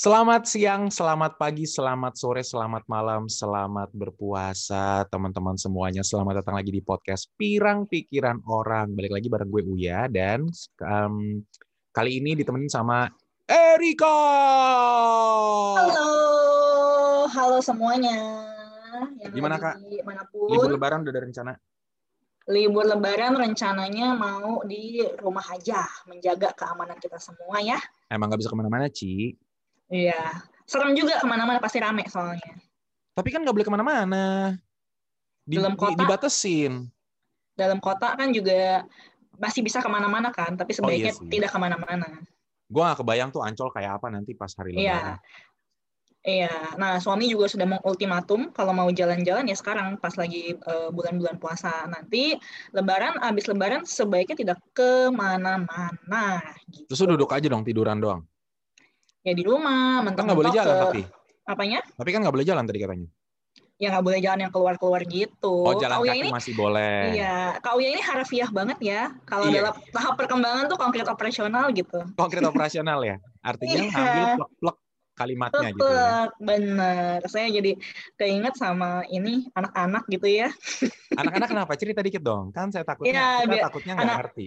Selamat siang, selamat pagi, selamat sore, selamat malam, selamat berpuasa teman-teman semuanya. Selamat datang lagi di podcast Pirang Pikiran Orang. Balik lagi bareng gue Uya dan um, kali ini ditemenin sama Erika. Halo, halo semuanya. Yang Gimana, Kak? Mana pun. Libur lebaran udah ada rencana? Libur Lebaran rencananya mau di rumah aja, menjaga keamanan kita semua ya. Emang nggak bisa ke mana-mana, Ci. Iya, serem juga ke mana-mana pasti rame soalnya. Tapi kan nggak boleh ke mana-mana. Di, Dalam di- kota? dibatesin. Dalam kota kan juga masih bisa ke mana-mana kan, tapi sebaiknya sih. tidak ke mana-mana. Gue nggak kebayang tuh Ancol kayak apa nanti pas hari Iya. lebaran. Iya, nah suami juga sudah mengultimatum kalau mau jalan-jalan ya sekarang pas lagi eh, bulan-bulan puasa nanti Lebaran, habis Lebaran sebaiknya tidak ke mana-mana. Gitu. Terus duduk aja dong tiduran doang. Ya di rumah, Kan nggak boleh jalan ke tapi. apanya? Tapi kan nggak boleh jalan tadi katanya. Ya nggak boleh jalan yang keluar-keluar gitu. Oh, jalan Kak Uya kaki ini, masih boleh. Iya, Kak Uya ini harafiah banget ya. Kalau Iya. dalam tahap perkembangan tuh konkret operasional gitu. Konkret operasional ya. Artinya Iya. ambil plek-plek kalimatnya gitu ya. Bener. Saya jadi keinget sama ini anak-anak gitu ya. Anak-anak kenapa? Cerita dikit dong. Kan saya takutnya, Iya, kita takutnya nggak ngerti.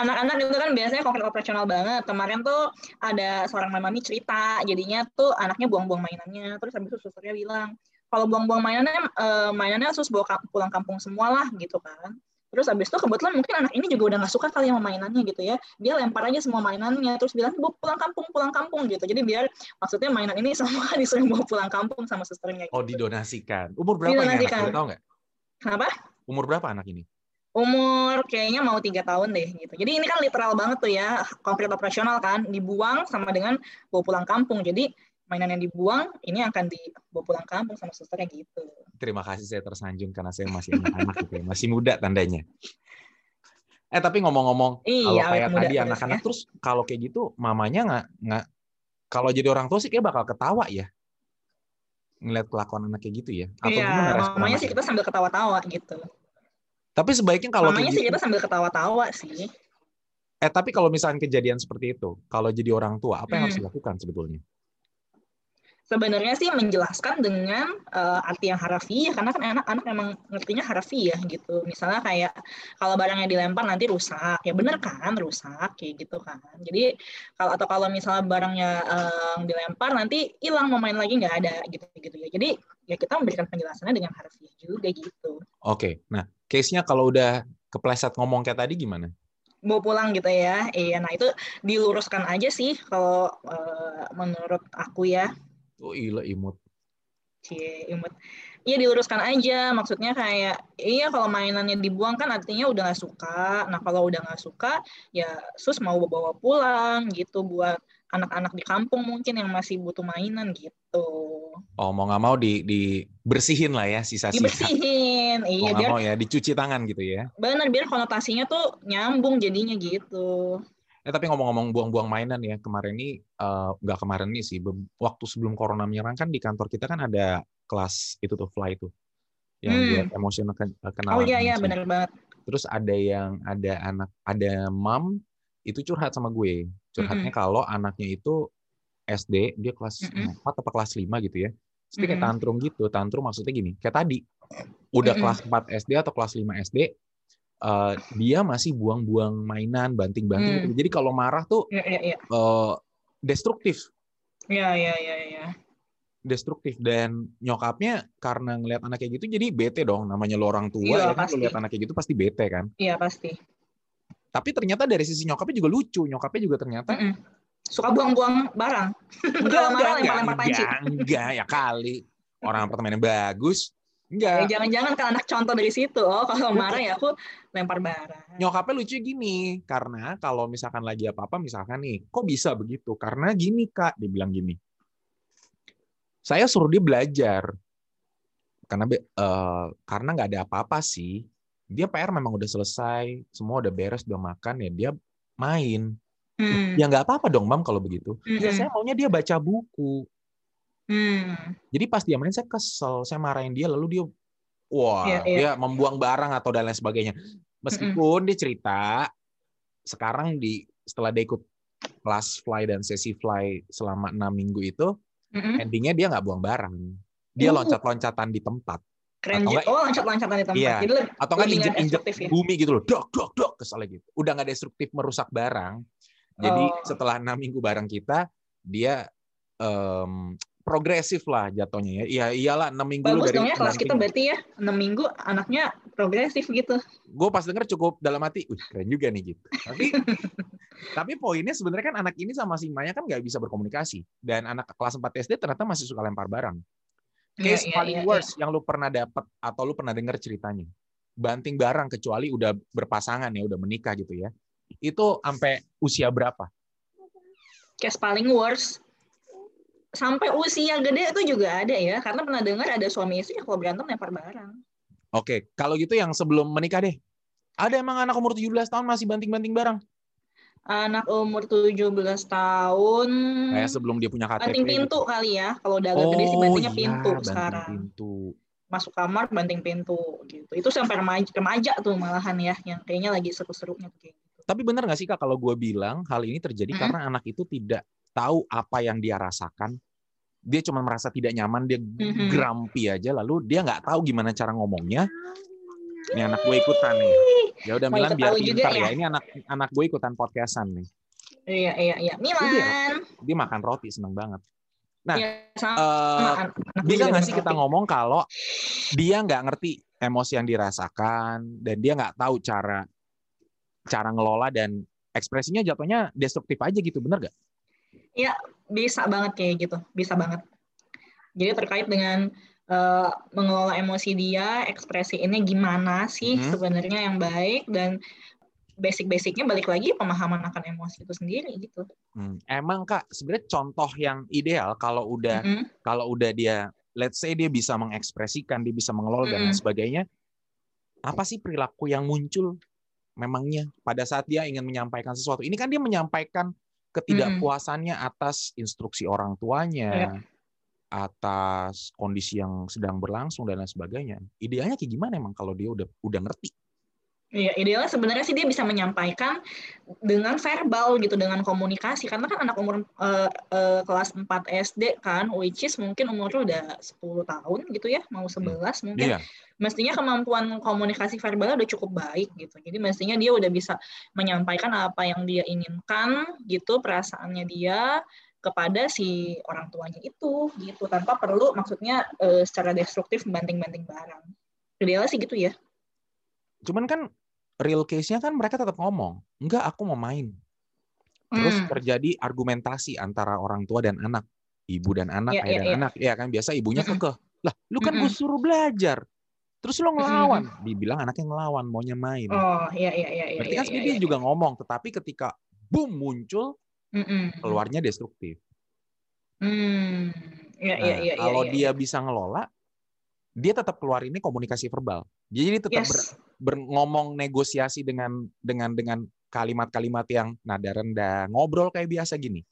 Anak-anak itu kan biasanya konkret operasional banget. Kemarin tuh ada seorang mami cerita, jadinya tuh anaknya buang-buang mainannya. Terus habis itu susternya bilang, kalau buang-buang mainannya, eh, mainannya sus bawa pulang kampung semua lah gitu kan. Terus habis itu kebetulan mungkin anak ini juga udah nggak suka kali sama mainannya gitu ya. Dia lempar aja semua mainannya, terus bilang bawa pulang kampung, pulang kampung gitu. Jadi biar maksudnya mainan ini semua disuruh bawa pulang kampung sama susternya. Gitu. Oh, didonasikan. Umur berapa ini anak? Didonasikan. Tahu nggak? Kenapa? Umur berapa anak ini? Umur kayaknya mau tiga tahun deh gitu. Jadi ini kan literal banget tuh ya, konkret operasional kan, dibuang sama dengan bawa pulang kampung. Jadi mainan yang dibuang ini akan dibawa pulang kampung sama susternya gitu. Terima kasih saya tersanjung karena saya masih anak-anak gitu ya. Masih muda tandanya. Eh tapi ngomong-ngomong Iya, kalau kayak muda tadi anak-anak ya. terus kalau kayak gitu mamanya nggak nggak kalau jadi orang tua sih kayak bakal ketawa ya ngeliat kelakuan anak kayak gitu ya atau Iya, gimana mamanya sih kita sambil ketawa-tawa gitu. Tapi sebaiknya kalau mamanya kayak sih kita sambil ketawa-tawa sih. eh tapi kalau misalnya kejadian seperti itu kalau jadi orang tua apa yang harus Hmm. dilakukan sebetulnya Sebenarnya sih menjelaskan dengan eh, arti yang harafiah karena kan anak-anak emang ngertinya harafiah gitu. Misalnya kayak kalau barangnya dilempar nanti rusak, ya bener kan rusak kayak gitu kan. Jadi kalau atau kalau misalnya barangnya eh, dilempar nanti hilang mau main lagi nggak ada gitu-gitu ya. Jadi ya kita memberikan penjelasannya dengan harafiah juga gitu. oke nah case-nya kalau udah kepleset ngomong kayak tadi gimana Bawa pulang gitu ya. Iya, nah itu diluruskan aja sih kalau eh, menurut aku ya. Oh iya imut Cie, imut. Iya diluruskan aja, maksudnya kayak iya kalau mainannya dibuang kan artinya udah nggak suka. Nah kalau udah nggak suka, ya sus mau bawa pulang gitu buat anak-anak di kampung mungkin yang masih butuh mainan gitu. oh mau nggak mau di dibersihin lah ya sisa-sisa Dibersihin, mau iya nggak biar mau ya dicuci tangan gitu ya benar biar konotasinya tuh nyambung jadinya gitu. Eh tapi ngomong-ngomong buang-buang mainan ya kemarin ini eh, nggak kemarin nih sih waktu sebelum corona menyerang kan di kantor kita kan ada kelas itu tuh fly itu yang Hmm. buat emosional ken- kenalan Oh iya iya benar banget. terus ada yang ada anak ada mam itu curhat sama gue curhatnya kalau anaknya itu SD dia kelas Mm-mm. 4 apa kelas 5 gitu ya terus dia kayak Mm-mm. tantrum gitu tantrum maksudnya gini kayak tadi udah Mm-mm. kelas 4 SD atau kelas 5 SD eh, dia masih buang-buang mainan banting-banting Mm. gitu. jadi kalau marah tuh Iya iya iya. eh, destruktif Iya iya iya iya. destruktif dan nyokapnya karena ngelihat anak kayak gitu jadi bete dong namanya lo orang tua Iya, ya kan lo lihat anak kayak gitu pasti bete kan Iya pasti. tapi ternyata dari sisi nyokapnya juga lucu nyokapnya juga ternyata Mm-mm. Suka buang-buang barang. enggak enggak panci. enggak, enggak ya kali orang apartemennya bagus Ya, enggak. Jangan-jangan kan anak contoh dari situ. Oh, kalau marah ya aku lempar barang. nyokapnya lucu gini karena kalau misalkan lagi apa-apa misalkan nih kok bisa begitu? Karena gini kak dibilang gini. Saya suruh dia belajar. Karena eh, karena nggak ada apa-apa sih. Dia PR memang udah selesai semua udah beres udah makan ya dia main. Hmm. ya nggak apa-apa dong mam kalau begitu. Ya Mm-mm. saya maunya dia baca buku Hmm. jadi pas dia main saya kesel saya marahin dia lalu dia wah Iya, iya. dia membuang barang atau dan lain sebagainya meskipun dia cerita sekarang di setelah dia ikut kelas fly dan sesi fly selama enam minggu itu Mm-mm. endingnya dia nggak buang barang. Dia Uh. loncat-loncatan di tempat. Keren Atau enggak- Oh, loncat-loncatan di tempat. Iya. Jadi lebih, Atau kan nggak injek-injek ya. bumi gitu loh. Dok, dok, dok. Kesalnya gitu. Udah nggak destruktif merusak barang. Jadi Oh. setelah enam minggu bareng kita, dia em, progresif lah jatuhnya ya. Iya iyalah enam minggu Bagus dari dong ya kelas kita berarti ya 6 minggu anaknya progresif gitu. gue pas denger cukup dalam hati, wih keren juga nih gitu. Tapi tapi poinnya sebenarnya kan anak ini sama si Maya kan nggak bisa berkomunikasi dan anak kelas 4 SD ternyata masih suka lempar barang. Iya, Case iya, paling iya, worst yang lu pernah dapat atau lu pernah denger ceritanya. Banting barang kecuali udah berpasangan ya, udah menikah gitu ya. Itu sampai usia berapa? Case paling worst sampai usia gede itu juga ada ya karena pernah dengar ada suami istri yang kalau berantem lempar barang. Oke, kalau gitu yang sebelum menikah deh. Ada emang anak umur 17 tahun masih banting-banting barang? Anak umur 17 tahun Kayak sebelum dia punya KTP. banting pintu gitu. kali ya. Kalau udah agak gede sih bantingnya iya, pintu banting sekarang. pintu. Masuk kamar banting pintu gitu. Itu sampai remaja, remaja tuh malahan ya yang kayaknya lagi seru-serunya kayak gitu. Tapi benar nggak sih kak kalau gue bilang hal ini terjadi Mm-mm. karena anak itu tidak tahu apa yang dia rasakan. Dia cuma merasa tidak nyaman, dia Mhm. grumpy aja, lalu dia nggak tahu gimana cara ngomongnya. Ini anak gue ikutan nih. Ya udah Milan biar pintar ya. ya? Ini anak anak gue ikutan podcastan nih. Iya iya iya. Milan. Dia makan roti seneng banget. Nah, Iya, sama gue bisa nggak sih kita ngomong kalau dia nggak ngerti emosi yang dirasakan dan dia nggak tahu cara cara ngelola dan ekspresinya jatuhnya destruktif aja gitu, bener gak? Bisa banget kayak gitu bisa banget jadi terkait dengan eh, mengelola emosi dia ekspresi ini gimana sih Mhm. sebenarnya yang baik dan basic-basicnya balik lagi pemahaman akan emosi itu sendiri gitu Hmm, Emang kak, sebenarnya contoh yang ideal kalau udah Mhm. kalau udah dia, let's say dia bisa mengekspresikan, dia bisa mengelola dan lain Mm-mm. sebagainya, apa sih perilaku yang muncul memangnya pada saat dia ingin menyampaikan sesuatu? Ini kan dia menyampaikan ketidakpuasannya atas instruksi orang tuanya, atas kondisi yang sedang berlangsung dan lain sebagainya. Idealnya kayak gimana emang kalau dia udah udah ngerti? Iya, idealnya sebenarnya sih dia bisa menyampaikan dengan verbal gitu, dengan komunikasi. Karena kan anak umur eh, eh, kelas 4 SD kan, which is mungkin umurnya udah 10 tahun gitu ya, mau 11 mungkin. Iya. Mestinya kemampuan komunikasi verbalnya udah cukup baik gitu. Jadi mestinya dia udah bisa menyampaikan apa yang dia inginkan gitu, perasaannya dia kepada si orang tuanya itu gitu, tanpa perlu maksudnya eh, secara destruktif banting-banting barang. Idealnya sih gitu ya. Cuman kan real case-nya kan mereka tetap ngomong, enggak aku mau main. Terus Hmm. terjadi argumentasi antara orang tua dan anak, ibu dan anak, Iya, ayah iya, dan iya. anak. Ya kan biasa ibunya kekeh. Lah, lu kan gue Mm-mm. suruh belajar. Terus lo ngelawan. Dibilang anaknya ngelawan, maunya main. Oh, iya iya iya iya. Berarti iya, kan sebenarnya iya, dia juga ngomong, tetapi ketika boom muncul, iya. Mm-mm. keluarnya destruktif. Hmm. Iya Nah, iya iya. iya, kalau iya, dia iya. bisa ngelola, dia tetap keluar ini komunikasi verbal. Jadi tetap yes. ber- ber- ngomong negosiasi dengan dengan dengan kalimat-kalimat yang nada rendah, ngobrol kayak biasa gini.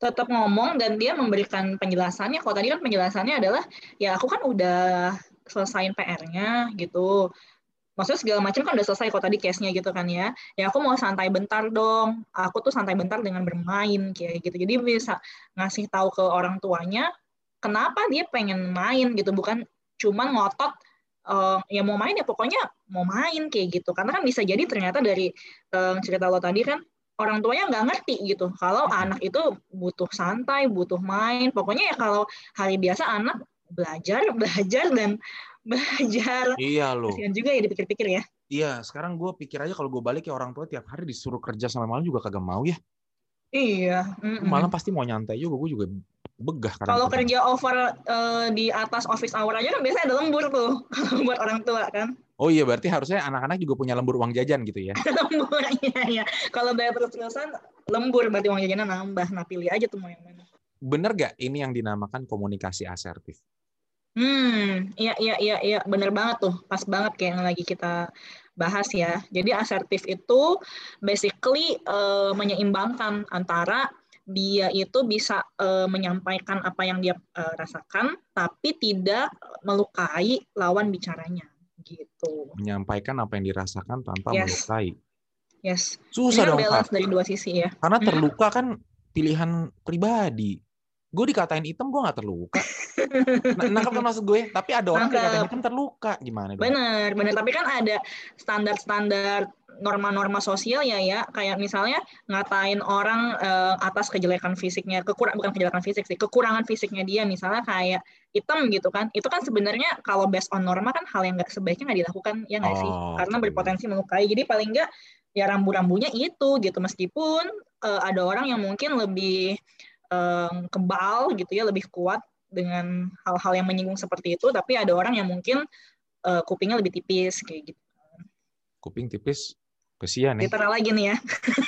tetap ngomong dan dia memberikan penjelasannya. Kalau tadi kan penjelasannya adalah ya aku kan udah selesaiin PR-nya gitu. Maksudnya segala macam kan udah selesai kalau tadi case-nya gitu kan ya. Ya aku mau santai bentar dong. Aku tuh santai bentar dengan bermain kayak gitu. Jadi bisa ngasih tahu ke orang tuanya kenapa dia pengen main gitu, bukan cuman ngotot eh, ya mau main ya pokoknya mau main kayak gitu. Karena kan bisa jadi ternyata dari eh, cerita lo tadi kan orang tuanya nggak ngerti gitu kalau anak itu butuh santai, butuh main. Pokoknya ya kalau hari biasa anak belajar, belajar dan belajar. Iya loh. Kasihan juga ya dipikir-pikir ya. Iya, sekarang gue pikir aja kalau gue balik ya orang tua tiap hari disuruh kerja sampai malam juga kagak mau ya. Iya. mm-mm. Malam pasti mau nyantai juga, gue juga begah kadang Kalau kerja over eh, di atas office hour aja kan biasanya ada lembur tuh buat orang tua kan. Oh iya, berarti harusnya anak-anak juga punya lembur uang jajan gitu ya. lembur iya ya. Kalau bayar terus-terusan lembur berarti uang jajannya nambah. Nah pilih aja tuh mau yang mana. Bener gak ini yang dinamakan komunikasi asertif? Hmm, iya iya iya iya bener banget tuh, pas banget kayak yang lagi kita bahas ya. Jadi asertif itu basically eh, menyeimbangkan antara dia itu bisa eh, menyampaikan apa yang dia eh, rasakan, tapi tidak melukai lawan bicaranya, gitu. Menyampaikan apa yang dirasakan tanpa Yes. melukai. Yes, Susah ini dong, Kak. balance dari dua sisi ya. Karena Mhm. terluka kan pilihan pribadi. Gue dikatain hitam, gue nggak terluka. Nah, nangkep kan maksud gue? Tapi ada orang dikatain hitam terluka. Gimana dong? Bener, bener. Tapi kan ada standar-standar norma-norma sosial ya ya. Kayak misalnya ngatain orang uh, atas kejelekan fisiknya kekurang bukan kejelekan fisik sih kekurangan fisiknya dia. Misalnya kayak hitam gitu kan itu kan sebenarnya kalau based on norma kan hal yang nggak sebaiknya nggak dilakukan ya nggak oh, sih karena berpotensi melukai. Jadi paling nggak ya rambu-rambunya itu gitu. Meskipun uh, ada orang yang mungkin lebih um, kebal gitu ya lebih kuat dengan hal-hal yang menyinggung seperti itu tapi ada orang yang mungkin uh, kupingnya lebih tipis kayak gitu. Kuping tipis Kesian nih. Literal lagi nih ya.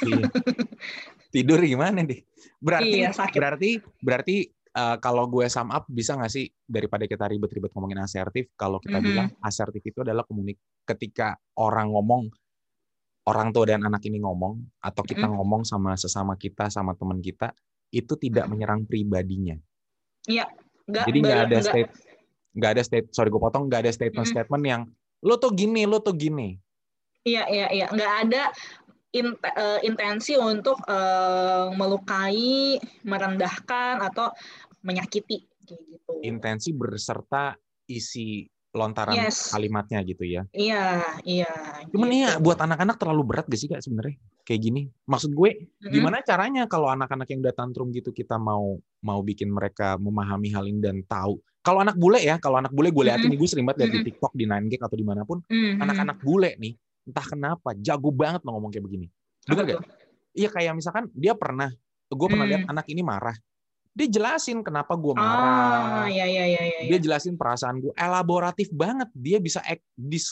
Iya. Tidur gimana nih? Berarti iya, sakit. berarti berarti uh, kalau gue sum up bisa nggak sih daripada kita ribet-ribet ngomongin asertif, kalau kita mm -hmm. bilang asertif itu adalah komunik ketika orang ngomong orang tua dan anak ini ngomong atau kita mm -hmm. ngomong sama sesama kita sama teman kita itu tidak mm -hmm. menyerang pribadinya. Iya. Nggak, Jadi nggak ada state nggak ada state sorry gue potong nggak ada statement-statement mm -hmm. yang lo tuh gini lo tuh gini Iya, iya, iya. Nggak ada eh, intensi untuk uh, melukai, merendahkan, atau menyakiti. gitu. Intensi berserta isi lontaran yes. kalimatnya gitu ya. Iya, iya. Cuman gitu. ya buat anak-anak terlalu berat gak sih kak sebenarnya kayak gini? Maksud gue mm-hmm. gimana caranya kalau anak-anak yang udah tantrum gitu kita mau mau bikin mereka memahami hal ini dan tahu. Kalau anak bule ya, kalau anak bule gue liatin mm-hmm. nih gue sering banget lihat mm-hmm. di TikTok, di 9 atau di mana pun, mm-hmm. anak-anak bule nih entah kenapa jago banget ngomong kayak begini. Bener gak? Iya kayak misalkan dia pernah, gue pernah hmm. lihat anak ini marah. Dia jelasin kenapa gue marah. Ah, ya, ya, ya, ya, Dia jelasin perasaan gue. Elaboratif banget. Dia bisa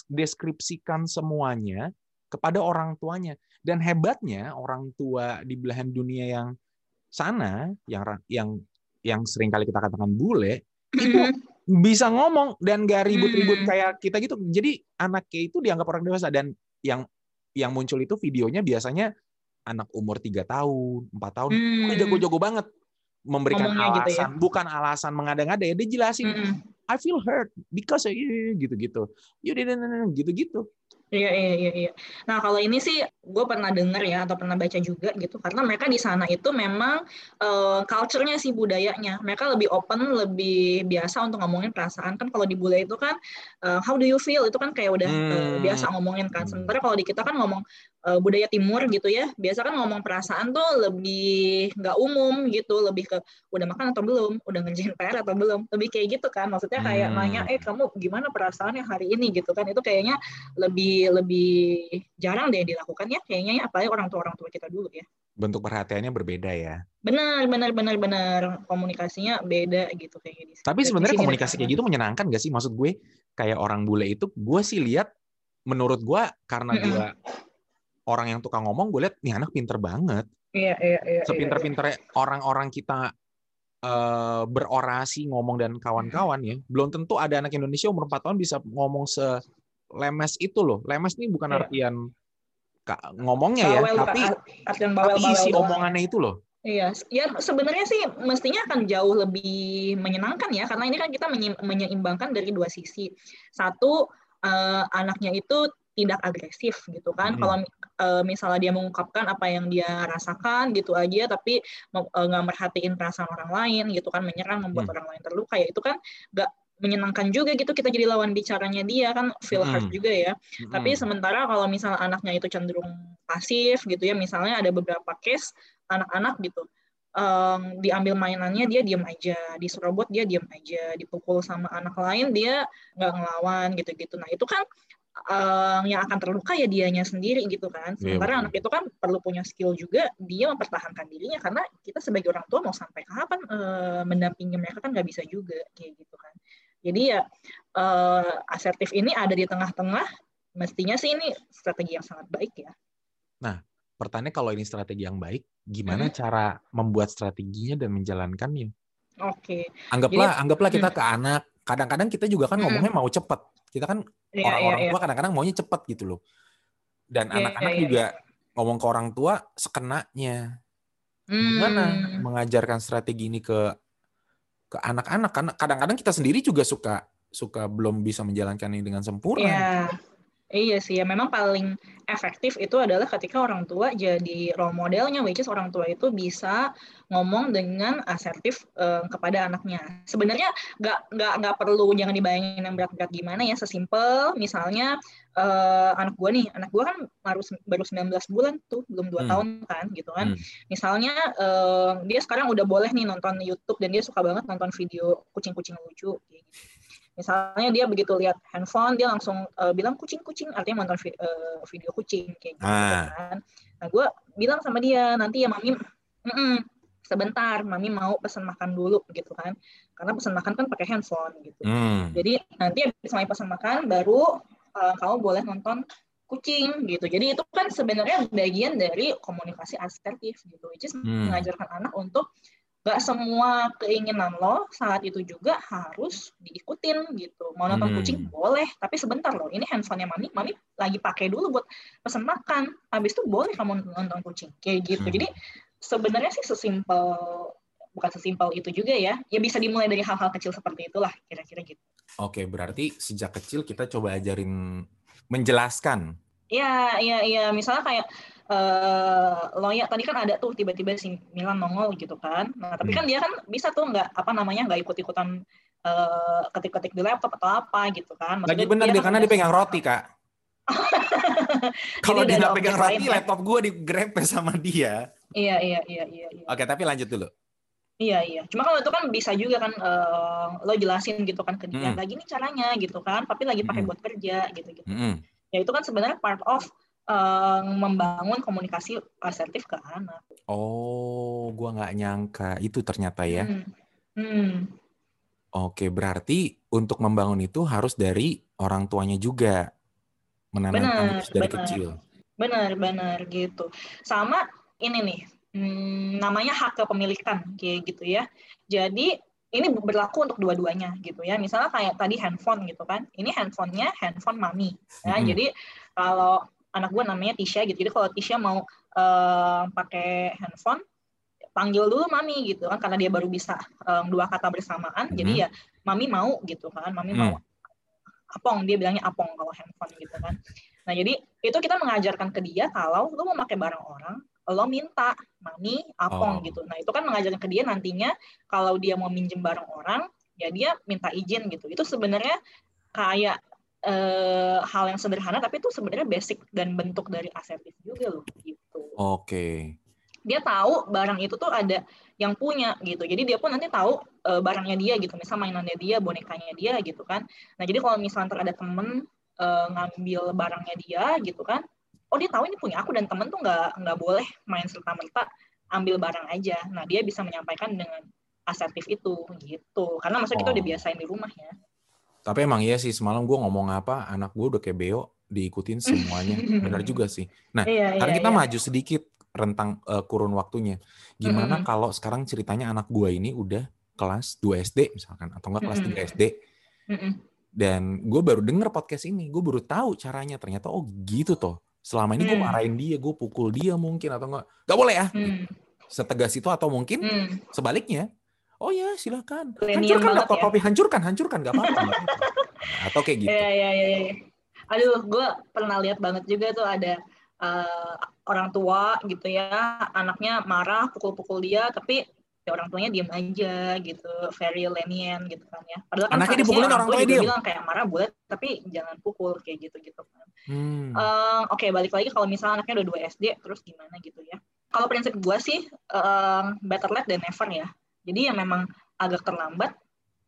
deskripsikan semuanya kepada orang tuanya. Dan hebatnya orang tua di belahan dunia yang sana, yang yang yang sering kali kita katakan bule, itu bisa ngomong dan gak ribut-ribut hmm. kayak kita gitu. Jadi anaknya itu dianggap orang dewasa dan yang yang muncul itu videonya biasanya anak umur tiga tahun, empat tahun, hmm. jago-jago banget memberikan Ngomongnya alasan, gitu ya? bukan alasan mengada-ngada ya, dia jelasin, hmm. I feel hurt because gitu-gitu, you didn't gitu-gitu. Iya, iya, iya, iya. Nah, kalau ini sih gue pernah dengar ya atau pernah baca juga gitu karena mereka di sana itu memang uh, culture-nya sih budayanya. Mereka lebih open, lebih biasa untuk ngomongin perasaan kan kalau di budaya itu kan uh, how do you feel itu kan kayak udah hmm. uh, biasa ngomongin kan. Sementara kalau di kita kan ngomong uh, budaya timur gitu ya, biasa kan ngomong perasaan tuh lebih nggak umum gitu, lebih ke udah makan atau belum, udah ngerjain PR atau belum. Lebih kayak gitu kan. Maksudnya kayak hmm. nanya, "Eh, kamu gimana perasaannya hari ini?" gitu kan. Itu kayaknya lebih lebih jarang deh dilakukan ya kayaknya ya apalagi orang tua orang tua kita dulu ya. Bentuk perhatiannya berbeda ya. Benar benar benar benar. Komunikasinya beda gitu kayak gitu tapi sebenarnya komunikasi kayak gitu menyenangkan gak sih? Maksud gue kayak orang bule itu gue sih lihat menurut gue karena gue orang yang tukang ngomong gue lihat nih anak pinter banget. Iya iya iya, iya. Sepinter-pinternya iya. orang-orang kita uh, berorasi ngomong dan kawan-kawan ya. Belum tentu ada anak Indonesia umur 4 tahun bisa ngomong se lemes itu loh. Lemes ini bukan yeah. artian ngomongnya ya, bawel, tapi, artian bawel, tapi isi bawel omongannya itu loh. Iya, ya sebenarnya sih mestinya akan jauh lebih menyenangkan ya, karena ini kan kita menyeimbangkan dari dua sisi. Satu, uh, anaknya itu tidak agresif gitu kan. Hmm. Kalau uh, misalnya dia mengungkapkan apa yang dia rasakan gitu aja, tapi eh, nggak uh, merhatiin perasaan orang lain gitu kan, menyerang, membuat hmm. orang lain terluka ya itu kan nggak menyenangkan juga gitu kita jadi lawan bicaranya dia kan feel hurt hmm. juga ya. Hmm. Tapi sementara kalau misalnya anaknya itu cenderung pasif gitu ya, misalnya ada beberapa case anak-anak gitu um, diambil mainannya dia diam aja, diserobot dia diam aja, dipukul sama anak lain dia nggak ngelawan gitu-gitu. Nah itu kan um, yang akan terluka ya dianya sendiri gitu kan. Iya, sementara yeah, anak itu kan perlu punya skill juga dia mempertahankan dirinya karena kita sebagai orang tua mau sampai kapan uh, mendampingi mereka kan nggak bisa juga kayak gitu kan. Jadi ya uh, asertif ini ada di tengah-tengah, mestinya sih ini strategi yang sangat baik ya. Nah, pertanyaan kalau ini strategi yang baik, gimana hmm. cara membuat strateginya dan menjalankannya? Oke. Okay. Anggaplah, Jadi, anggaplah kita hmm. ke anak. Kadang-kadang kita juga kan hmm. ngomongnya mau cepat. Kita kan iya, orang-orang yeah, tua kadang-kadang maunya cepat gitu loh. Dan iya, anak-anak yeah, juga yeah. ngomong ke orang tua sekenanya. Gimana hmm. mengajarkan strategi ini ke ke anak-anak karena kadang-kadang kita sendiri juga suka suka belum bisa menjalankan ini dengan sempurna. Iya. Iya sih ya memang paling efektif itu adalah ketika orang tua jadi role modelnya, which is orang tua itu bisa ngomong dengan asertif uh, kepada anaknya. Sebenarnya nggak nggak nggak perlu jangan dibayangin yang berat-berat gimana ya, sesimpel misalnya uh, anak gua nih, anak gua kan baru baru 19 bulan tuh, belum dua hmm. tahun kan gitu kan. Hmm. Misalnya uh, dia sekarang udah boleh nih nonton YouTube dan dia suka banget nonton video kucing-kucing lucu gitu misalnya dia begitu lihat handphone dia langsung uh, bilang kucing kucing artinya nonton vi uh, video kucing kayak gitu ah. kan nah gue bilang sama dia nanti ya mami mm -mm, sebentar mami mau pesan makan dulu gitu kan karena pesan makan kan pakai handphone gitu hmm. jadi nanti habis mami pesan makan baru uh, kamu boleh nonton kucing gitu jadi itu kan sebenarnya bagian dari komunikasi asertif gitu which is hmm. mengajarkan anak untuk gak semua keinginan lo saat itu juga harus diikutin gitu. Mau nonton hmm. kucing boleh, tapi sebentar loh. Ini handphonenya mami, mami lagi pakai dulu buat pesan makan. Habis itu boleh kamu nonton kucing kayak gitu. Hmm. Jadi sebenarnya sih sesimpel bukan sesimpel itu juga ya. Ya bisa dimulai dari hal-hal kecil seperti itulah kira-kira gitu. Oke, berarti sejak kecil kita coba ajarin menjelaskan. Iya, iya, iya. Misalnya kayak uh, Loya tadi kan ada tuh tiba-tiba si Milan nongol gitu kan. Nah tapi kan hmm. dia kan bisa tuh nggak apa namanya nggak ikut-ikutan uh, ketik-ketik di laptop atau apa gitu kan. Maksudnya Lagi benar dia, kan karena dia pegang roti kak. Kalau dia nggak pegang roti, lain, laptop gue digrepe sama dia. Iya iya iya iya. iya. Oke tapi lanjut dulu. Iya iya. Cuma kalau itu kan bisa juga kan uh, lo jelasin gitu kan ke dia. Hmm. Lagi nih caranya gitu kan. Tapi lagi pakai hmm. buat kerja gitu gitu. Hmm. Ya itu kan sebenarnya part of uh, membangun komunikasi asertif ke anak. Oh, gua nggak nyangka itu ternyata ya. Hmm. Hmm. Oke, berarti untuk membangun itu harus dari orang tuanya juga menanamkan dari benar. kecil. Benar, benar gitu. Sama ini nih, hmm, namanya hak kepemilikan kayak gitu ya. Jadi ini berlaku untuk dua-duanya gitu ya. Misalnya kayak tadi handphone gitu kan. Ini handphonenya handphone mami. Ya. Hmm. Jadi kalau anak gue namanya Tisha gitu. Jadi kalau Tisha mau uh, pakai handphone panggil dulu mami gitu kan karena dia baru bisa um, dua kata bersamaan. Mm -hmm. jadi ya mami mau gitu kan mami mm. mau apong. Dia bilangnya apong kalau handphone gitu kan. Nah jadi itu kita mengajarkan ke dia kalau lu mau pakai barang orang lo minta mami apong oh. gitu. Nah itu kan mengajarkan ke dia nantinya kalau dia mau minjem barang orang ya dia minta izin gitu. Itu sebenarnya kayak uh, hal yang sederhana tapi itu sebenarnya basic dan bentuk dari asertif juga loh gitu. Oke. Okay. Dia tahu barang itu tuh ada yang punya gitu. Jadi dia pun nanti tahu uh, barangnya dia gitu. Misal mainannya dia, bonekanya dia gitu kan. Nah, jadi kalau misalnya ada temen uh, ngambil barangnya dia gitu kan. Oh, dia tahu ini punya aku dan temen tuh nggak nggak boleh main serta merta ambil barang aja. Nah, dia bisa menyampaikan dengan asertif itu gitu. Karena maksudnya oh. kita udah oh. biasain di rumah ya. Tapi emang iya sih semalam gue ngomong apa, anak gue udah kayak beo, diikutin semuanya. Benar juga sih. Nah, iya, karena iya, kita iya. maju sedikit rentang uh, kurun waktunya. Gimana mm -hmm. kalau sekarang ceritanya anak gue ini udah kelas 2 SD misalkan, atau enggak kelas mm -hmm. 3 SD. Mm -hmm. Dan gue baru denger podcast ini, gue baru tahu caranya. Ternyata oh gitu toh. Selama ini gue mm. marahin dia, gue pukul dia mungkin atau enggak. Gak boleh ya. Mm. Setegas itu atau mungkin mm. sebaliknya oh ya silakan. Hancurkan ya. kopi hancurkan hancurkan nggak apa-apa atau kayak gitu. Ya, ya, ya, ya. aduh gue pernah lihat banget juga tuh ada uh, orang tua gitu ya anaknya marah pukul-pukul dia tapi ya orang tuanya diem aja gitu very lenient gitu kan ya. Padahal kan anaknya dipukulin orang, orang tua dia bilang kayak marah boleh tapi jangan pukul kayak gitu gitu kan. Hmm. uh, oke okay, balik lagi kalau misalnya anaknya udah dua SD terus gimana gitu ya. Kalau prinsip gue sih uh, better late than never ya jadi yang memang agak terlambat,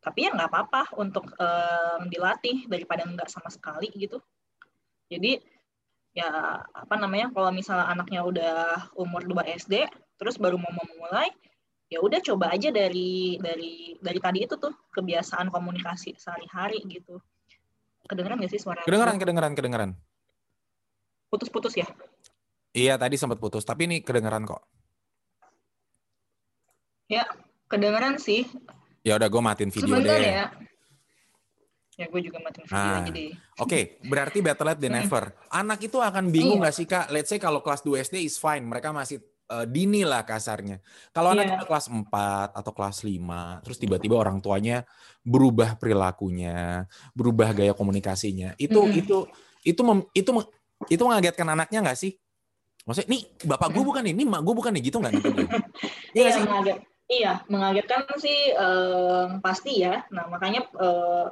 tapi ya nggak apa-apa untuk um, dilatih daripada nggak sama sekali gitu. Jadi ya apa namanya kalau misalnya anaknya udah umur 2 SD terus baru mau memulai ya udah coba aja dari dari dari tadi itu tuh kebiasaan komunikasi sehari-hari gitu. Kedengeran nggak sih suara kedengeran kedengeran kedengeran. Putus-putus ya? Iya tadi sempat putus tapi ini kedengeran kok. Ya Kedengeran sih. Ya udah gue matiin video Sebentar deh. ya. Ya gue juga matiin video nah, aja deh. Oke, okay, berarti better late than never. Anak itu akan bingung iya. gak sih kak? Let's say kalau kelas 2 SD is fine, mereka masih uh, dini lah kasarnya. Kalau yeah. anak kelas 4 atau kelas 5, terus tiba-tiba orang tuanya berubah perilakunya, berubah gaya komunikasinya, itu mm -hmm. itu itu mem, itu itu mengagetkan anaknya nggak sih? Maksudnya, nih bapak gue bukan ini, mak gue bukan nih gitu nggak? Iya, iya mengaget. Iya, mengagetkan sih eh, pasti ya. Nah makanya eh,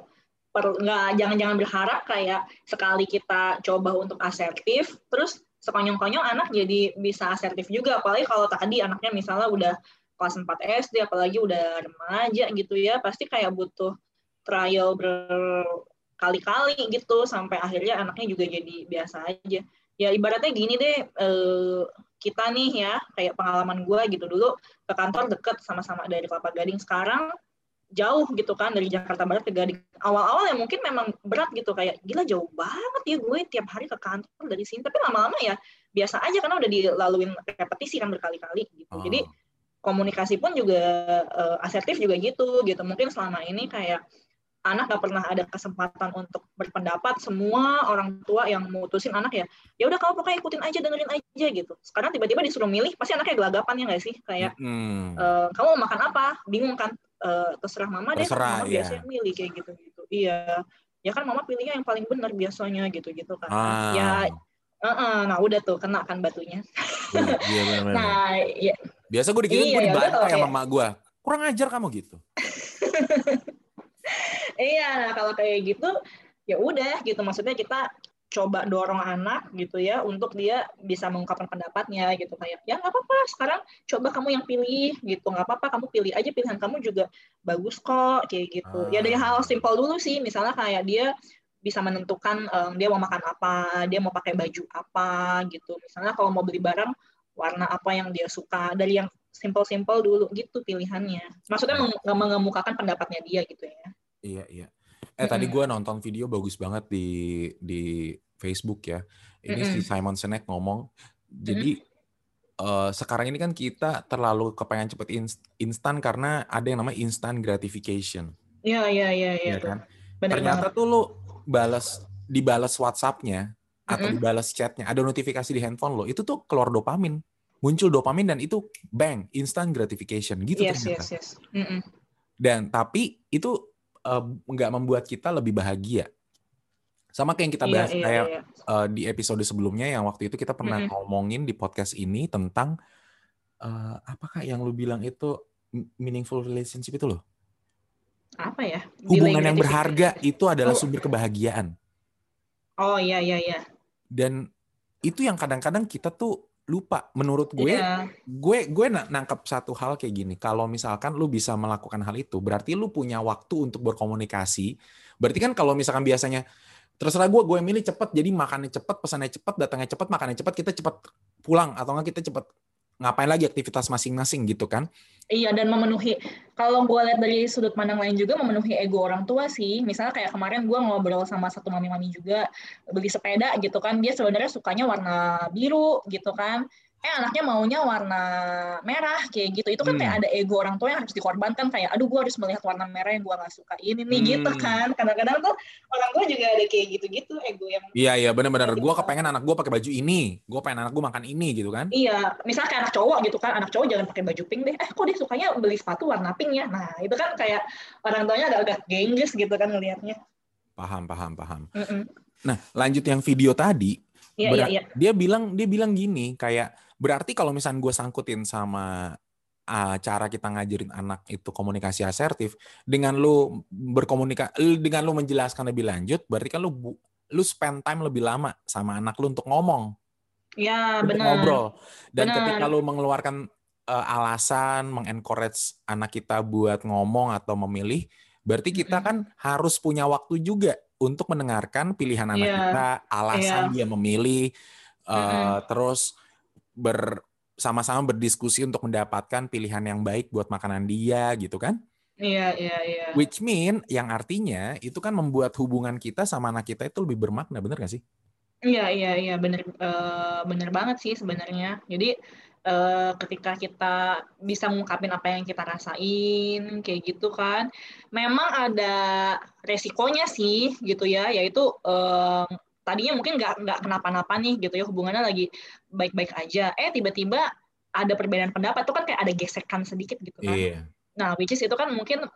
jangan-jangan berharap kayak sekali kita coba untuk asertif, terus sekonyong-konyong anak jadi bisa asertif juga. Apalagi kalau tadi anaknya misalnya udah kelas 4 SD, apalagi udah remaja gitu ya, pasti kayak butuh trial berkali-kali gitu sampai akhirnya anaknya juga jadi biasa aja ya ibaratnya gini deh eh, kita nih ya kayak pengalaman gue gitu. Dulu ke kantor deket sama-sama dari Kelapa Gading. Sekarang jauh gitu kan dari Jakarta Barat ke Gading. Awal-awal ya mungkin memang berat gitu kayak gila jauh banget ya gue tiap hari ke kantor dari sini. Tapi lama-lama ya biasa aja karena udah dilaluin repetisi kan berkali-kali gitu. Oh. jadi komunikasi pun juga uh, asertif juga gitu gitu. Mungkin selama ini kayak anak gak pernah ada kesempatan untuk berpendapat semua orang tua yang mutusin anak ya ya udah kamu pokoknya ikutin aja dengerin aja gitu. Sekarang tiba-tiba disuruh milih pasti anaknya gelagapan ya nggak sih? Kayak hmm. e, kamu mau makan apa? Bingung kan. E, terserah mama deh terserah, mama ya. biasanya milih kayak gitu gitu iya. Ya kan mama pilihnya yang paling benar biasanya gitu gitu kan. Ah. ya uh -uh, nah udah tuh kena kan batunya. Iya, iya bener -bener. nah ya biasa gue dikira iya, gue ya dibantah ya mama gue kurang ajar kamu gitu iya nah kalau kayak gitu ya udah gitu. Maksudnya kita coba dorong anak gitu ya untuk dia bisa mengungkapkan pendapatnya gitu. Kayak ya nggak apa-apa sekarang coba kamu yang pilih gitu. Nggak apa-apa kamu pilih aja pilihan kamu juga bagus kok kayak gitu. Ya dari hal simpel dulu sih. Misalnya kayak dia bisa menentukan um, dia mau makan apa dia mau pakai baju apa gitu. Misalnya kalau mau beli barang warna apa yang dia suka dari yang simpel-simpel dulu gitu pilihannya. Maksudnya mengemukakan pendapatnya dia gitu ya Iya iya. Eh tadi gue nonton video bagus banget di di Facebook ya. Ini si Simon Sinek ngomong. Jadi uh, sekarang ini kan kita terlalu kepengen cepet instan karena ada yang namanya instant gratification. Iya iya iya. Iya kan. Bener Ternyata banget. tuh lo balas dibalas WhatsApp-nya atau mm-hmm. dibalas chatnya, ada notifikasi di handphone lo, itu tuh keluar dopamin, muncul dopamin dan itu bang, instant gratification gitu yes, ternyata. Yes, yes. Mm-hmm. Dan tapi itu nggak uh, membuat kita lebih bahagia. Sama kayak yang kita iya, bahas iya, kayak iya. Uh, di episode sebelumnya yang waktu itu kita pernah mm -hmm. ngomongin di podcast ini tentang uh, apakah yang lu bilang itu meaningful relationship itu loh? Apa ya? Hubungan yang berharga itu adalah oh. sumber kebahagiaan. Oh iya iya iya. Dan itu yang kadang-kadang kita tuh lupa. Menurut gue yeah. gue gue nangkep satu hal kayak gini. Kalau misalkan lu bisa melakukan hal itu berarti lu punya waktu untuk berkomunikasi. Berarti kan kalau misalkan biasanya terserah gue gue milih cepet jadi makannya cepet pesannya cepet datangnya cepet makannya cepet kita cepet pulang. Atau enggak kita cepet ngapain lagi aktivitas masing-masing gitu kan Iya dan memenuhi kalau gue lihat dari sudut pandang lain juga memenuhi ego orang tua sih. Misalnya kayak kemarin gue ngobrol sama satu mami-mami juga beli sepeda gitu kan. Dia sebenarnya sukanya warna biru gitu kan eh anaknya maunya warna merah kayak gitu. Itu kan hmm. kayak ada ego orang tua yang harus dikorbankan kayak aduh gue harus melihat warna merah yang gue nggak suka ini nih gitu hmm. gitu kan. Kadang-kadang tuh orang tua juga ada kayak gitu-gitu ego yang iya iya benar-benar gue kepengen anak gue pakai baju ini. Gue pengen anak gue makan ini gitu kan. Iya misalnya kayak anak cowok gitu kan. Anak cowok jangan pakai baju pink deh. Eh kok dia sukanya beli sepatu warna pink ya? Nah itu kan kayak orang tuanya agak-agak gengges gitu kan ngelihatnya. Paham paham paham. Mm -mm. nah lanjut yang video tadi Iya, iya, iya. Dia bilang dia bilang gini kayak berarti kalau misalnya gue sangkutin sama uh, cara kita ngajarin anak itu komunikasi asertif dengan lu berkomunikasi dengan lu menjelaskan lebih lanjut berarti kan lu lu spend time lebih lama sama anak lu untuk ngomong. Ya, benar. Ngobrol. Dan benar. ketika lu mengeluarkan uh, alasan, mengencourage anak kita buat ngomong atau memilih, berarti kita kan harus punya waktu juga untuk mendengarkan pilihan anak yeah. kita, alasan yeah. dia memilih, uh, mm-hmm. terus bersama-sama berdiskusi untuk mendapatkan pilihan yang baik buat makanan dia, gitu kan? Iya, iya, iya. Which mean yang artinya itu kan membuat hubungan kita sama anak kita itu lebih bermakna, bener gak sih? Iya, iya, iya, bener, uh, bener banget sih sebenarnya. Jadi uh, ketika kita bisa mengungkapin apa yang kita rasain kayak gitu kan memang ada resikonya sih gitu ya yaitu uh, tadinya mungkin nggak nggak kenapa-napa nih gitu ya hubungannya lagi baik-baik aja eh tiba-tiba ada perbedaan pendapat tuh kan kayak ada gesekan sedikit gitu kan yeah. nah which is itu kan mungkin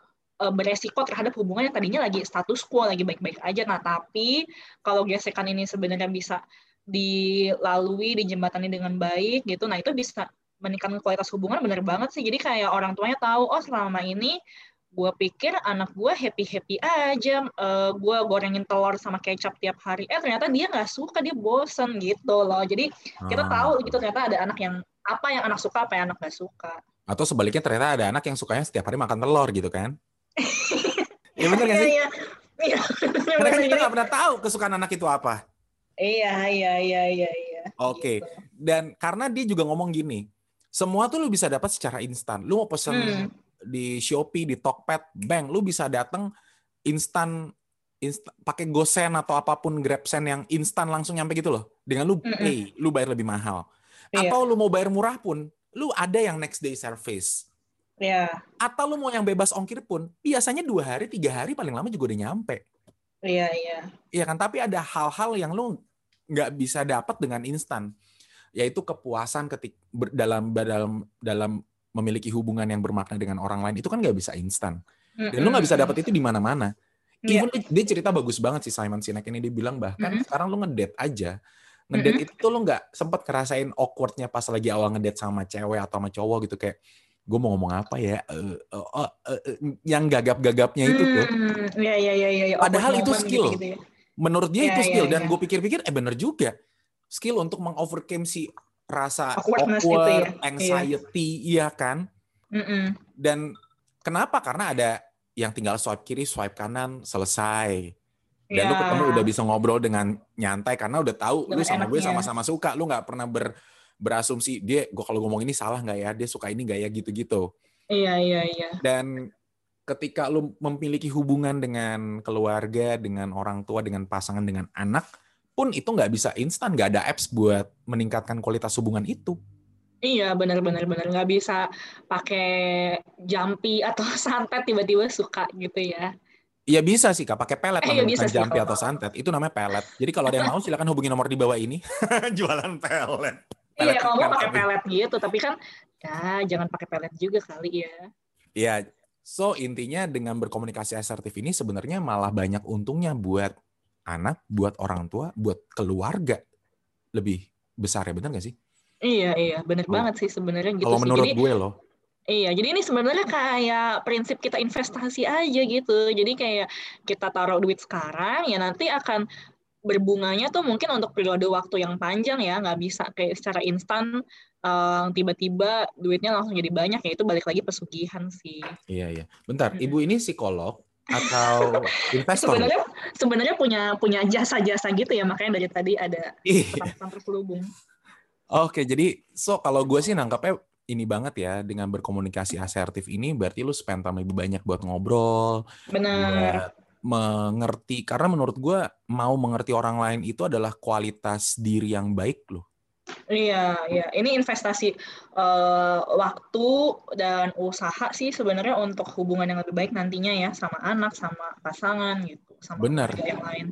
uh, beresiko terhadap hubungan yang tadinya lagi status quo, lagi baik-baik aja. Nah, tapi kalau gesekan ini sebenarnya bisa dilalui, dijembatani dengan baik gitu, nah itu bisa meningkatkan kualitas hubungan bener banget sih. Jadi kayak orang tuanya tahu, oh selama ini gue pikir anak gue happy happy aja uh, gue gorengin telur sama kecap tiap hari eh ternyata dia nggak suka dia bosen gitu loh jadi kita ah. tahu gitu ternyata ada anak yang apa yang anak suka apa yang anak gak suka atau sebaliknya ternyata ada anak yang sukanya setiap hari makan telur gitu kan Iya benar nggak sih? Iya, iya. Karena kan kita nggak pernah tahu kesukaan anak itu apa. Iya, iya, iya, iya, iya. Oke. Okay. Gitu. Dan karena dia juga ngomong gini, semua tuh lu bisa dapat secara instan. Lu mau pesen hmm. Di Shopee, di Tokped, Bank, lu bisa datang instan Insta, pakai GoSend atau apa pun GrabSend yang instan langsung nyampe gitu loh. Dengan lu pay, mm -mm. lu bayar lebih mahal. Iya. Atau lu mau bayar murah pun, lu ada yang next day service. Iya. Atau lu mau yang bebas ongkir pun, biasanya dua hari, tiga hari paling lama juga udah nyampe. Iya, iya. Iya kan, tapi ada hal-hal yang lu nggak bisa dapat dengan instan, yaitu kepuasan ketik dalam dalam dalam memiliki hubungan yang bermakna dengan orang lain itu kan nggak bisa instan. Dan lu nggak bisa dapat itu di mana-mana. Even yeah. dia cerita bagus banget sih Simon Sinek ini dia bilang bahkan mm -hmm. sekarang lu ngedate aja ngedate mm -hmm. itu lu nggak sempet ngerasain awkwardnya pas lagi awal ngedate sama cewek atau sama cowok gitu kayak gue mau ngomong apa ya uh, uh, uh, uh, yang gagap-gagapnya itu tuh hmm, ya, ya, ya, ya. padahal itu skill gitu, gitu ya. menurut dia ya, itu skill ya, dan gue pikir-pikir eh bener juga skill untuk mengovercome si rasa awkward, gitu ya. anxiety iya kan? Mm -mm. dan kenapa? Karena ada yang tinggal swipe kiri swipe kanan selesai. Dan ya. lu ketemu udah bisa ngobrol dengan nyantai karena udah tahu Dengan lu sama gue sama-sama suka. Lu nggak pernah ber berasumsi dia gue kalau ngomong ini salah nggak ya? Dia suka ini nggak ya? gitu-gitu. Iya iya iya. Dan ketika lu memiliki hubungan dengan keluarga dengan orang tua dengan pasangan dengan anak pun itu nggak bisa instan nggak ada apps buat meningkatkan kualitas hubungan itu Iya benar-benar benar nggak bisa pakai jampi atau santet tiba-tiba suka gitu ya. Iya bisa sih kak, pakai pelet eh, iya, bisa jampi atau santet. Itu namanya pelet. Jadi kalau ada yang mau silakan hubungi nomor di bawah ini. Jualan pelet iya kalau mau pakai pelet gitu tapi kan ya jangan pakai pelet juga kali ya iya so intinya dengan berkomunikasi asertif ini sebenarnya malah banyak untungnya buat anak buat orang tua buat keluarga lebih besar ya benar gak sih? Iya iya benar oh. banget sih sebenarnya gitu kalau menurut Jadi, gue loh. Iya, jadi ini sebenarnya kayak prinsip kita investasi aja gitu. Jadi kayak kita taruh duit sekarang, ya nanti akan berbunganya tuh mungkin untuk periode waktu yang panjang ya. Nggak bisa kayak secara instan uh, tiba-tiba duitnya langsung jadi banyak ya itu balik lagi pesugihan sih. Iya iya. Bentar ibu ini psikolog atau investor sebenarnya sebenarnya punya punya jasa-jasa gitu ya makanya dari tadi ada iya. pesan terselubung oke jadi so kalau gue sih nangkapnya ini banget ya dengan berkomunikasi asertif ini berarti lu spend time lebih banyak buat ngobrol benar mengerti karena menurut gue mau mengerti orang lain itu adalah kualitas diri yang baik loh. Iya, iya. Ini investasi uh, waktu dan usaha sih sebenarnya untuk hubungan yang lebih baik nantinya ya sama anak, sama pasangan gitu, sama Benar. yang lain.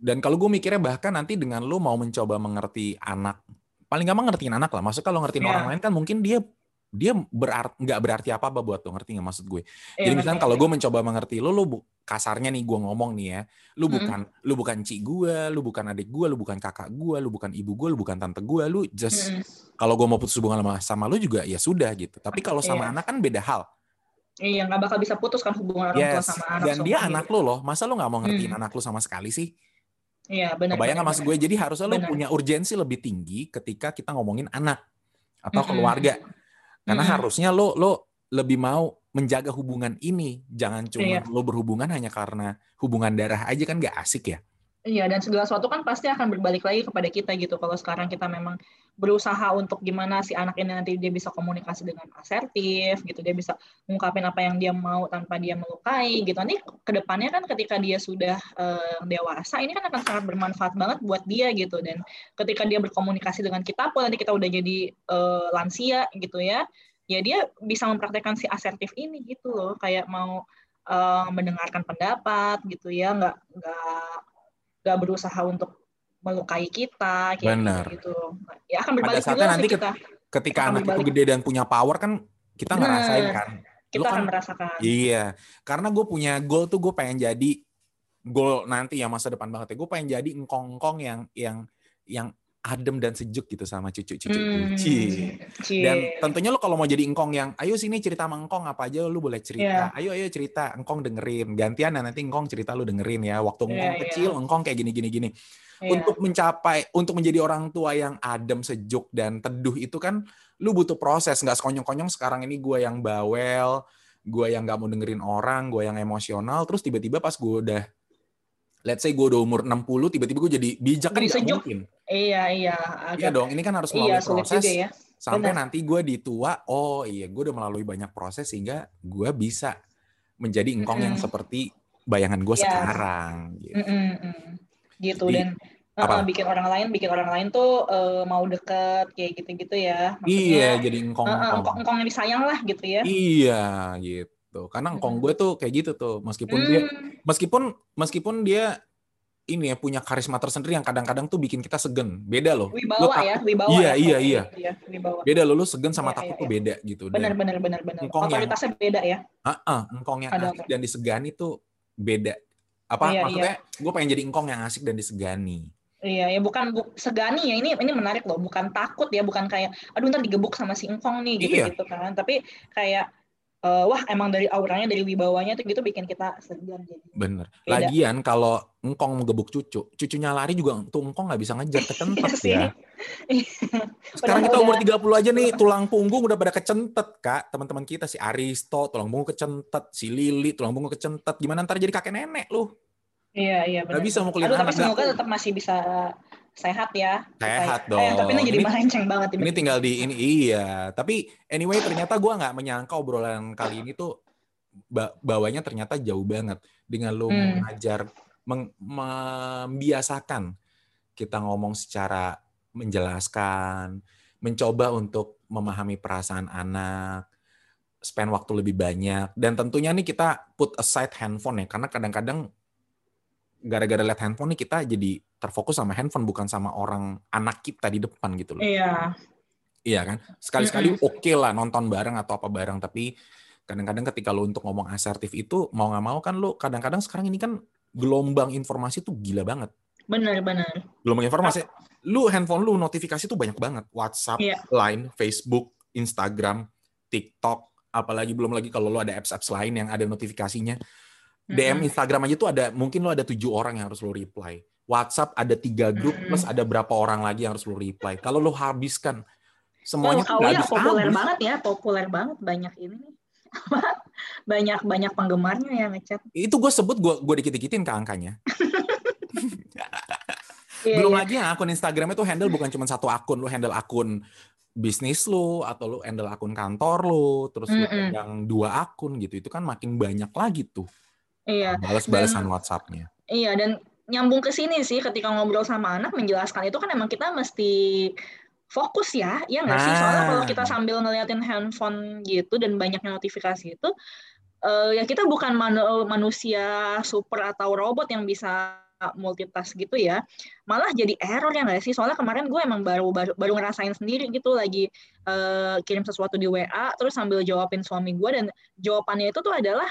Dan kalau gue mikirnya bahkan nanti dengan lo mau mencoba mengerti anak, paling gampang ngertiin anak lah. Maksudnya kalau ngertiin yeah. orang lain kan mungkin dia dia berart nggak berarti apa apa buat lo ngerti nggak maksud gue iya, jadi misalnya kalau gue mencoba mengerti lo lo kasarnya nih gue ngomong nih ya lu bukan mm. lu bukan cik gue lu bukan adik gue lu bukan kakak gue lu bukan ibu gue lu bukan tante gue lu just mm. kalau gue mau putus hubungan sama sama lu juga ya sudah gitu tapi kalau sama yeah. anak kan beda hal Iya, nggak bakal bisa putus kan hubungan orang yes. tua sama anak. Dan dia anak lo loh, masa lo nggak mau ngertiin hmm. anak lo sama sekali sih? Iya, benar. Bayang nggak maksud gue? Jadi harusnya lo punya urgensi lebih tinggi ketika kita ngomongin anak atau -hmm. Karena hmm. harusnya lo lo lebih mau menjaga hubungan ini, jangan cuma iya. lo berhubungan hanya karena hubungan darah aja kan gak asik ya. Iya, dan segala sesuatu kan pasti akan berbalik lagi kepada kita gitu. Kalau sekarang kita memang berusaha untuk gimana si anak ini nanti dia bisa komunikasi dengan asertif gitu, dia bisa mengungkapin apa yang dia mau tanpa dia melukai gitu. Nanti ke depannya kan ketika dia sudah uh, dewasa, ini kan akan sangat bermanfaat banget buat dia gitu. Dan ketika dia berkomunikasi dengan kita pun nanti kita udah jadi uh, lansia gitu ya, ya dia bisa mempraktekkan si asertif ini gitu loh, kayak mau uh, mendengarkan pendapat gitu ya, nggak nggak gak berusaha untuk melukai kita kayak Benar. gitu. Ya akan berbalik Pada juga nanti kita. Ketika anak berbalik. itu gede dan punya power kan kita ngerasain kan. kita kan, akan merasakan. Iya, karena gue punya goal tuh gue pengen jadi goal nanti ya masa depan banget ya. Gue pengen jadi engkong-engkong yang yang yang adem dan sejuk gitu sama cucu-cucu Hmm, cie. Dan tentunya lo kalau mau jadi engkong yang, ayo sini cerita sama engkong apa aja lu boleh cerita. Iya. Ayo ayo cerita, engkong dengerin. Gantian nah, nanti engkong cerita lu dengerin ya. Waktu Iya, engkong iya. kecil, engkong kayak gini gini gini. Iya. Untuk mencapai, untuk menjadi orang tua yang adem, sejuk dan teduh itu kan lu butuh proses. Nggak sekonyong-konyong sekarang ini gue yang bawel, gue yang nggak mau dengerin orang, gue yang emosional. Terus tiba-tiba pas gue udah let's say gue udah umur 60, tiba-tiba gue jadi bijak kan Jadi sejuk. mungkin. Iya, iya. Iya Agak, dong, ini kan harus melalui iya, proses juga ya. sampai Benar. nanti gue di tua, oh iya gue udah melalui banyak proses sehingga gue bisa menjadi engkong yang Mm-mm. seperti bayangan gue Iya. sekarang. Gitu. Mm. Gitu Jadi, dan apa? uh, bikin orang lain, bikin orang lain tuh uh, mau deket kayak gitu-gitu ya. Iya, Maksudnya, jadi uh, uh, engkong-engkong. engkong, engkong yang disayang lah gitu ya. Iya, gitu. Karena engkong Mm-mm. gue tuh kayak gitu tuh, meskipun dia Hmm, meskipun meskipun dia ini ya punya karisma tersendiri yang kadang-kadang tuh bikin kita segen. Beda loh. Wibawa tak- ya, wibawa Iya, ya. iya, iya. gitu ya, wibawa. Beda loh, lu segen sama Iya, takut iya, tuh iya. beda gitu. Benar, benar, benar, benar. engkong yang Otoritasnya beda ya. Heeh, engkong yang asik dan disegani tuh beda. Apa Iya, maksudnya? Gue pengen jadi engkong yang asik dan disegani. Iya, ya bukan bu, segani ya. Ini ini menarik loh, bukan takut ya, bukan kayak aduh ntar digebuk sama si engkong nih gitu Iya. gitu kan. Tapi kayak eh, wah emang dari auranya, dari wibawanya tuh gitu bikin kita segan jadi. Bener. Beda. Lagian kalau engkong ngegebuk cucu, cucunya lari juga tuh engkong nggak bisa ngejar kecentet Iya sih. ya. Sekarang Udah- kita umur udah- 30 aja nih, tulang punggung udah pada kecentet, Kak. Teman-teman kita si Aristo, tulang punggung kecentet, si Lili, tulang punggung kecentet. Gimana ntar jadi kakek nenek lu? Iya, iya benar. Nggak bisa mukulin Aduh, tapi semoga tetap masih bisa sehat ya. Sehat Eh, tapi dong. ini jadi melenceng banget Ini tinggal di ini iya. Tapi anyway ternyata gua nggak menyangka obrolan kali ini tuh ba- bawanya ternyata jauh banget dengan lu Hmm. mengajar meng- membiasakan kita ngomong secara menjelaskan, mencoba untuk memahami perasaan anak, spend waktu lebih banyak dan tentunya nih kita put aside handphone ya karena kadang-kadang gara-gara lihat handphone nih kita jadi terfokus sama handphone bukan sama orang anak kita di depan gitu loh. Iya. Iya kan? Sekali-sekali oke lah nonton bareng atau apa bareng, tapi kadang-kadang ketika lo untuk ngomong asertif itu mau nggak mau kan lo kadang-kadang sekarang ini kan gelombang informasi tuh gila banget. Benar, benar. Gelombang informasi, lu handphone lu notifikasi tuh banyak banget. WhatsApp, Iya. Line, Facebook, Instagram, TikTok, apalagi belum lagi kalau lo ada apps-apps lain yang ada notifikasinya. DM. Instagram aja tuh ada mungkin lo ada tujuh orang yang harus lo reply. WhatsApp ada tiga grup plus ada berapa orang lagi yang harus lo reply. Kalau lo habiskan semuanya tuh nggak ya populer banget ya, populer banget banyak ini nih. banyak banyak penggemarnya yang ngechat. Itu gue sebut gue gue dikit-dikitin ke angkanya. Iya, Belum iya. lagi yang akun Instagram itu handle bukan cuma satu akun, lo handle akun bisnis lo atau lo handle akun kantor lo, terus lo Mm-mm. pegang dua akun gitu. Itu kan makin banyak lagi tuh Iya, balas-balasan WhatsApp-nya. iya dan nyambung ke sini sih ketika ngobrol sama anak menjelaskan itu kan emang kita mesti fokus ya, ya nggak sih? Soalnya Nah. kalau kita sambil ngeliatin handphone gitu dan banyaknya notifikasi itu, eh, ya kita bukan manu- manusia super atau robot yang bisa multitask gitu ya. Malah jadi error ya nggak sih? Soalnya kemarin gue emang baru baru, baru ngerasain sendiri gitu lagi eh, kirim sesuatu di WA, terus sambil jawabin suami gue dan jawabannya itu tuh adalah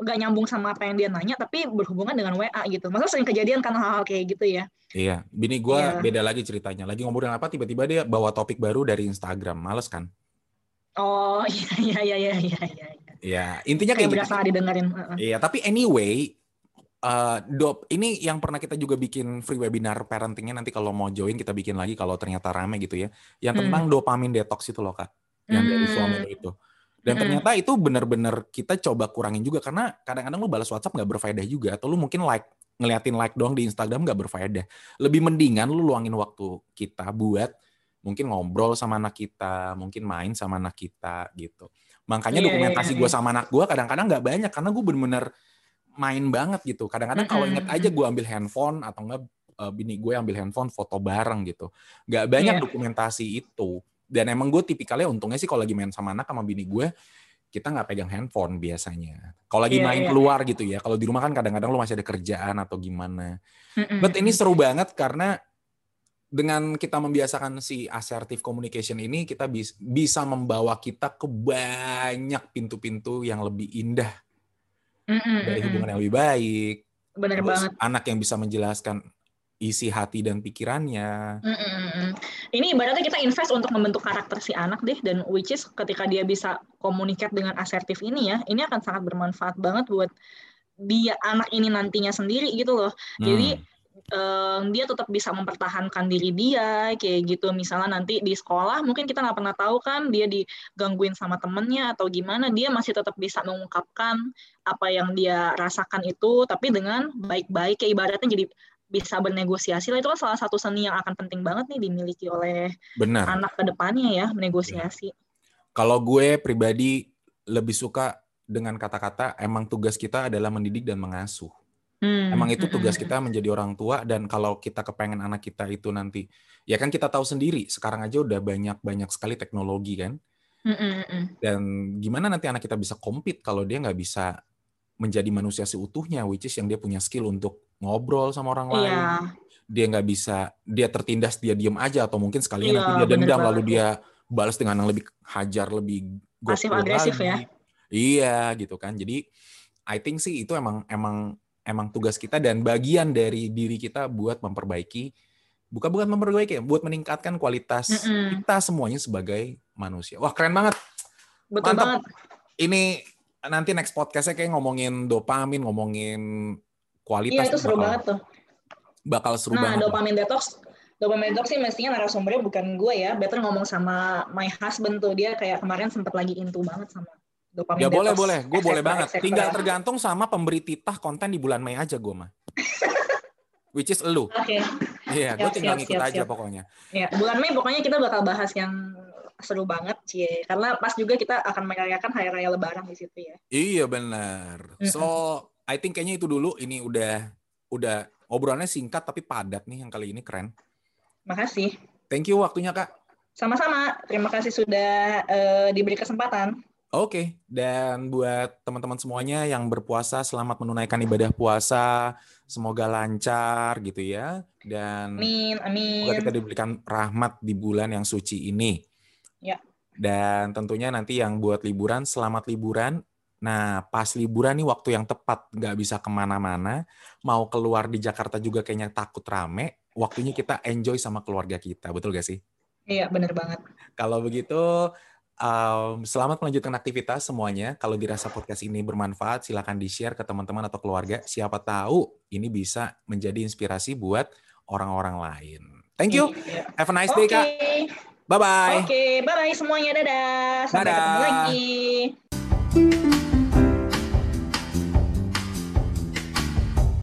nggak nyambung sama apa yang dia nanya, tapi berhubungan dengan WA gitu. Masa sering kejadian kan hal-hal kayak gitu ya? Iya, bini gue Iya. beda lagi ceritanya. Lagi ngobrolin apa, tiba-tiba dia bawa topik baru dari Instagram. Males kan? Oh iya iya iya iya iya. iya. Ya, intinya Kayak kayak gitu. berasa nggak didengerin. Iya, tapi anyway, eh, dop ini yang pernah kita juga bikin free webinar parentingnya nanti kalau mau join kita bikin lagi kalau ternyata rame gitu ya. Yang Hmm. tentang dopamin detox itu loh kak, yang dari Hmm. suami lo itu. Dan Hmm. ternyata itu bener-bener kita coba kurangin juga karena kadang-kadang lu balas WhatsApp nggak berfaedah juga atau lu mungkin like ngeliatin like doang di Instagram nggak berfaedah. Lebih mendingan lu luangin waktu kita buat mungkin ngobrol sama anak kita, mungkin main sama anak kita gitu. Makanya Iya, dokumentasi iya, gue iya. sama anak gue kadang-kadang nggak banyak karena gue bener-bener main banget gitu. Kadang-kadang kalau Mm-mm. inget aja gue ambil handphone atau enggak eh, bini gue ambil handphone foto bareng gitu. Nggak banyak Iya. dokumentasi itu. Dan emang gue tipikalnya untungnya sih kalau lagi main sama anak sama bini gue kita nggak pegang handphone biasanya. Kalau lagi Iya, main iya. keluar gitu ya. Kalau di rumah kan kadang-kadang lu masih ada kerjaan atau gimana. Mm-mm. But ini seru banget karena dengan kita membiasakan si assertive communication ini kita bis, bisa membawa kita ke banyak pintu-pintu yang lebih indah Mm-mm, dari hubungan yang lebih baik Bener terus banget. anak yang bisa menjelaskan isi hati dan pikirannya Mm, mm, mm. Ini ibaratnya kita invest untuk membentuk karakter si anak deh, dan which is ketika dia bisa communicate dengan asertif ini ya, ini akan sangat bermanfaat banget buat dia anak ini nantinya sendiri gitu loh. Jadi Hmm. em, dia tetap bisa mempertahankan diri dia kayak gitu. Misalnya nanti di sekolah mungkin kita nggak pernah tahu kan dia digangguin sama temennya atau gimana, dia masih tetap bisa mengungkapkan apa yang dia rasakan itu, tapi dengan baik-baik. Kayak ibaratnya jadi bisa bernegosiasi lah itu kan salah satu seni yang akan penting banget nih dimiliki oleh benar anak ke depannya ya menegosiasi. kalau gue pribadi lebih suka dengan kata-kata emang tugas kita adalah mendidik dan mengasuh Hmm, Emang itu hmm, tugas hmm. kita menjadi orang tua dan kalau kita kepengen anak kita itu nanti ya kan kita tahu sendiri sekarang aja udah banyak banyak sekali teknologi kan hmm. dan gimana nanti anak kita bisa compete kalau dia nggak bisa menjadi manusia seutuhnya which is yang dia punya skill untuk ngobrol sama orang lain Iya, dia nggak bisa dia tertindas dia diem aja atau mungkin sekalinya Iya, nanti dia dendam banget lalu dia balas dengan yang lebih hajar lebih Pasif agresif lagi. ya. iya gitu kan jadi I think sih itu emang emang emang tugas kita dan bagian dari diri kita buat memperbaiki bukan bukan memperbaiki ya, buat meningkatkan kualitas Mm-mm. kita semuanya sebagai manusia wah keren banget betul Mantap. banget. ini nanti next podcastnya kayak ngomongin dopamin ngomongin Iya kualitas itu seru bakal, banget tuh. bakal seru Nah, banget lah. dopamine detox, dopamine detox sih mestinya narasumbernya bukan gue ya, better ngomong sama my husband tuh dia kayak kemarin sempat lagi into banget sama dopamine Ya boleh detox, boleh, gue et boleh banget. et cetera. Tinggal tergantung sama pemberi titah konten di bulan Mei aja gue mah. Which is elu. Oke, Iya, gue tinggal siap, ngikut siap, aja siap. pokoknya. ya bulan Mei pokoknya kita bakal bahas yang seru banget cie, karena pas juga kita akan merayakan hari raya Lebaran di situ ya. Iya benar. So, I think kayaknya itu dulu. Ini udah udah obrolannya singkat tapi padat nih yang kali ini keren. Makasih. Thank you waktunya kak. Sama-sama. Terima kasih sudah eh, diberi kesempatan. Oke, dan buat teman-teman semuanya yang berpuasa, selamat menunaikan ibadah puasa. Semoga lancar gitu ya. Dan Amin, Semoga kita amin. diberikan rahmat di bulan yang suci ini. Ya. Dan tentunya nanti yang buat liburan, selamat liburan. Nah, pas liburan nih waktu yang tepat, nggak bisa ke mana-mana. Mau keluar di Jakarta juga kayaknya takut rame. Waktunya kita enjoy sama keluarga kita, betul gak sih? Iya, bener banget. Kalau begitu, um, selamat melanjutkan aktivitas semuanya. Kalau dirasa podcast ini bermanfaat, silakan di-share ke teman-teman atau keluarga. Siapa tahu ini bisa menjadi inspirasi buat orang-orang lain. Thank you. Iya. Have a nice Oke. day, Kak. Bye-bye. Oke, bye-bye semuanya. Dadah. Sampai Dadah. ketemu lagi.